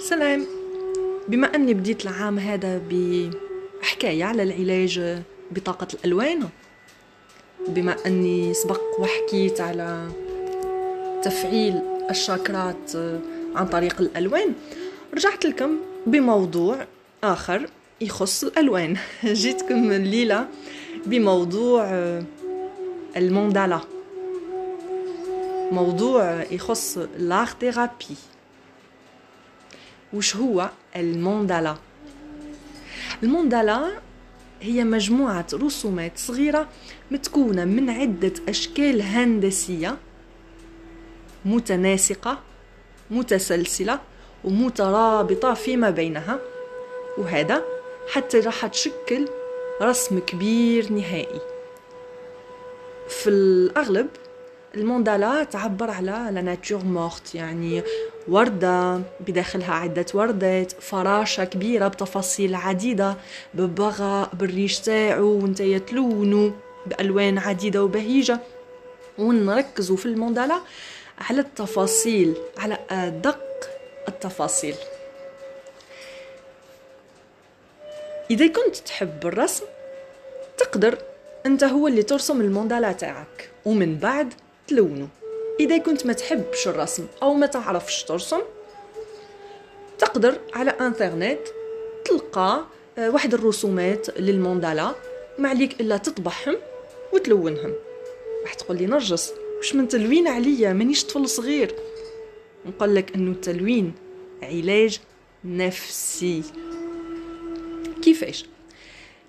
سلام. بما أني بديت العام هذا بحكاية على العلاج بطاقة الألوان بما أني سبق وحكيت على تفعيل الشاكرات عن طريق الألوان رجعت لكم بموضوع آخر يخص الألوان. جيتكم الليلة بموضوع الموندالا موضوع يخص لاغ وش هو الموندالا الموندالا هي مجموعة رسومات صغيرة متكونة من عدة أشكال هندسية متناسقة متسلسلة ومترابطة فيما بينها وهذا حتى راح تشكل رسم كبير نهائي. في الأغلب الموندالا تعبر على لا ناتور مورت يعني وردة بداخلها عدة وردات فراشة كبيرة بتفاصيل عديدة ببغاء بالريش تاعو وانت تلونو بألوان عديدة وبهيجة. ونركزوا في الموندالا على التفاصيل على أدق التفاصيل. إذا كنت تحب الرسم تقدر أنت هو اللي ترسم الموندالا تاعك. ومن بعد تلونه إذا كنت ما تحبش الرسم أو ما تعرفش ترسم تقدر على إنترنت تلقى آه، واحد الرسومات للموندالا ما عليك إلا تطبعهم وتلونهم. راح تقول لي نرجس واش من تلوين عليا؟ مانيش طفل صغير. نقول لك إنه التلوين علاج نفسي. كيفاش؟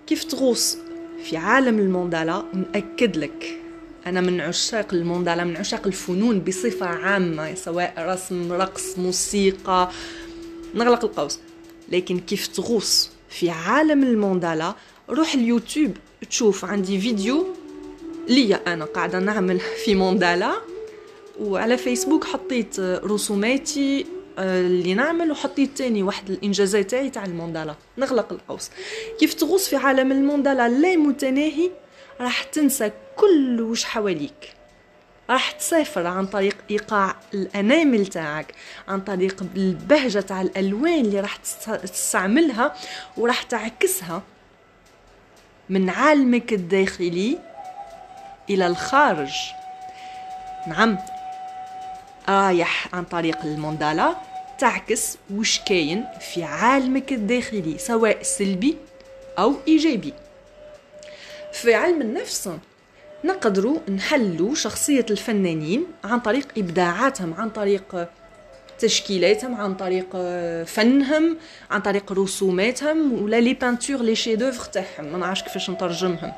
كيف تغوص في عالم الموندالا؟ نأكد لك. أنا من عشاق الموندالا من عشاق الفنون بصفة عامة سواء رسم رقص موسيقى. نغلق القوس. لكن كيف تغوص في عالم الموندالا روح اليوتيوب تشوف عندي فيديو ليا أنا قاعدة نعمل في موندالا وعلى فيسبوك حطيت رسوماتي آه، اللي نعمل وحطيت تاني واحد الإنجازات تاعي تاع الموندالا نغلق القوس. كيف تغوص في عالم الموندالا لا متناهي. راح تنسى كل وش حواليك. راح تسافر عن طريق إيقاع الأنامل تاعك عن طريق البهجة تاع الألوان اللي راح تستعملها وراح تعكسها من عالمك الداخلي إلى الخارج. نعم رايح عن طريق الموندالا تعكس وش كاين في عالمك الداخلي سواء سلبي أو إيجابي. في علم النفس. نقدروا نحلوا شخصية الفنانين عن طريق إبداعاتهم عن طريق تشكيلاتهم عن طريق فنهم عن طريق رسوماتهم ولا لي بانتور لي شيدوفر تاعهم. ما نعرفش كيفاش نترجمهم.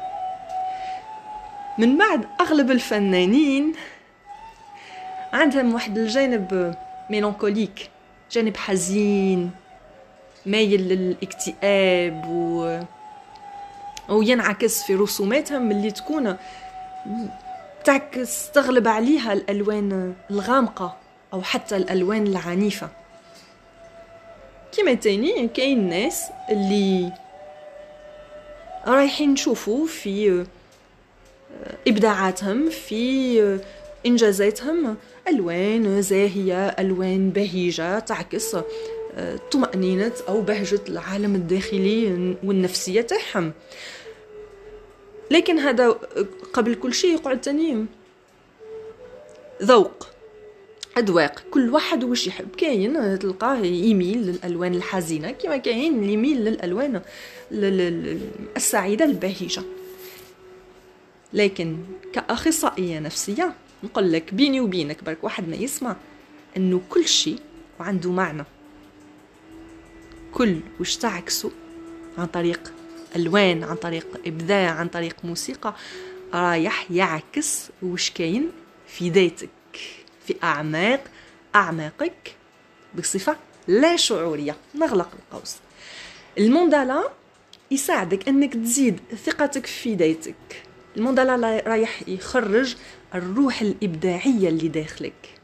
من بعد أغلب الفنانين عندهم واحد الجانب ميلانكوليك جانب حزين مايل للاكتئاب و وينعكس في رسوماتهم اللي تكون تعكس تغلب عليها الألوان الغامقة أو حتى الألوان العنيفة. كما تاني كاين ناس اللي رايحين نشوفوا في إبداعاتهم في إنجازاتهم ألوان زاهية ألوان بهيجة تعكس طمأنينة أو بهجة العالم الداخلي والنفسية تاعهم. لكن هذا قبل كل شيء يقعد تاني ذوق أذواق كل واحد وش يحب. كاين تلقاه يميل للألوان الحزينة كما كاين يميل للألوان السعيدة البهيجة لكن كأخصائية نفسية نقول لك بيني وبينك برك واحد ما يسمع إنه كل شيء وعنده معنى. كل وش تعكسه عن طريق ألوان عن طريق إبداع عن طريق موسيقى رايح يعكس وش كاين في ذاتك في أعماق أعماقك بصفة لا شعورية نغلق القوس. الموندالا يساعدك أنك تزيد ثقتك في ذاتك. الموندالا رايح يخرج الروح الإبداعية اللي داخلك.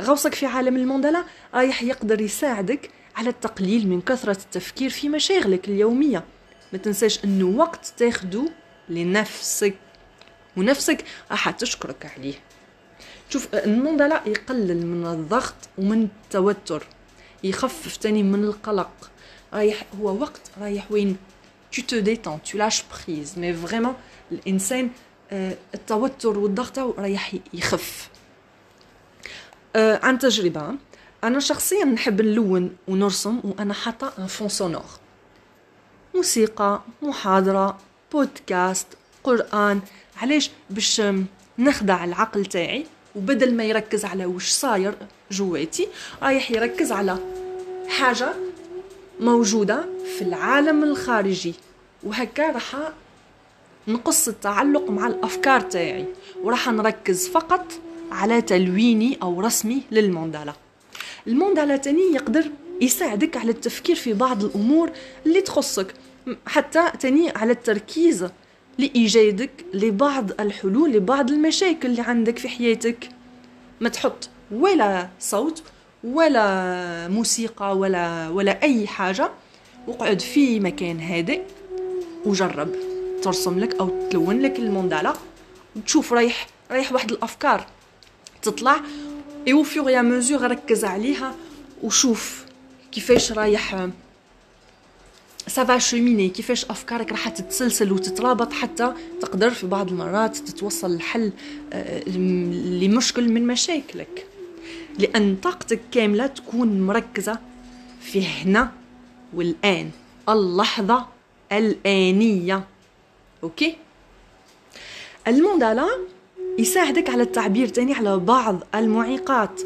غوصك في عالم الموندالا رايح يقدر يساعدك على التقليل من كثرة التفكير في مشاغلك اليومية. ما تنساش انه وقت تاخدو لنفسك. ونفسك راح تشكرك عليه. شوف الموندالا يقلل من الضغط ومن التوتر. يخفف تاني من القلق. رايح هو وقت رايح وين؟ Tu te détends. Tu lâches prise. Mais vraiment الانسان آه، التوتر والضغط رايح يخف. آه، عن تجربة. أنا شخصيا نحب نلون ونرسم وأنا حاطة ان فون سونور موسيقى محاضرة بودكاست قرآن. علاش؟ باش نخدع العقل تاعي وبدل ما يركز على وش صاير جواتي رايح يركز على حاجة موجودة في العالم الخارجي. وهكا راح نقص التعلق مع الأفكار تاعي. وراح نركز فقط على تلويني أو رسمي للموندالا الموندالا تاني يقدر يساعدك على التفكير في بعض الأمور اللي تخصك حتى تاني على التركيز لإيجادك لبعض الحلول لبعض المشاكل اللي عندك في حياتك. ما تحط ولا صوت ولا موسيقى ولا ولا أي حاجة وقعد في مكان هادئ وجرب. ترسم لك أو تلون لك الموندالا وتشوف رايح رايح واحد الأفكار تطلع اي أو فيغ يا مزور ركز عليها وشوف كيفاش رايح ça va cheminer كيفاش أفكارك راح تتسلسل وتترابط حتى تقدر في بعض المرات تتوصل لحل آه، لمشكل من مشاكلك. لأن طاقتك كاملة تكون مركزة في هنا والآن اللحظة الآنية. okay؟ الموندالا يساعدك على التعبير تاني على بعض المعيقات.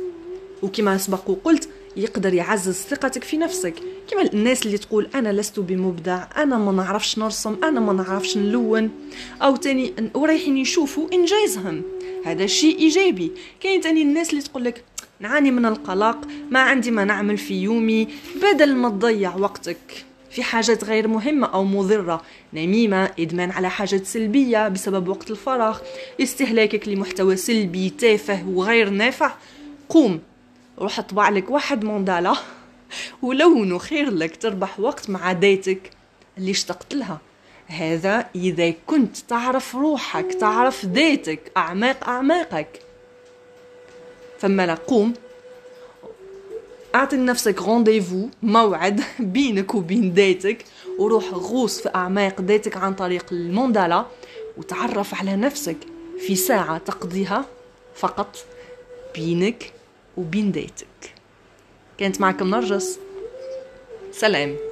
وكما سبق وقلت يقدر يعزز ثقتك في نفسك. كما الناس اللي تقول أنا لست بمبدع أنا ما نعرفش نرسم أنا ما نعرفش نلون. أو تاني ورايحين يشوفوا انجازهم هذا شيء إيجابي. كاين تاني الناس اللي تقول لك نعاني من القلق ما عندي ما نعمل في يومي بدل ما تضيع وقتك. في حاجات غير مهمة أو مضرة. نميمة إدمان على حاجات سلبية بسبب وقت الفراغ استهلاكك لمحتوى سلبي تافه وغير نافع. قوم روح اطبع لك واحد موندالا ولونه خير لك تربح وقت مع ديتك اللي اشتقت لها. هذا إذا كنت تعرف روحك تعرف ذاتك أعماق أعماقك. فما لا قوم أعطي لنفسك رونديفو موعد بينك وبين ذاتك وروح غوص في أعماق ذاتك عن طريق الموندالا وتعرف على نفسك في ساعة تقضيها فقط بينك وبين ذاتك كانت معكم نرجس. سلام.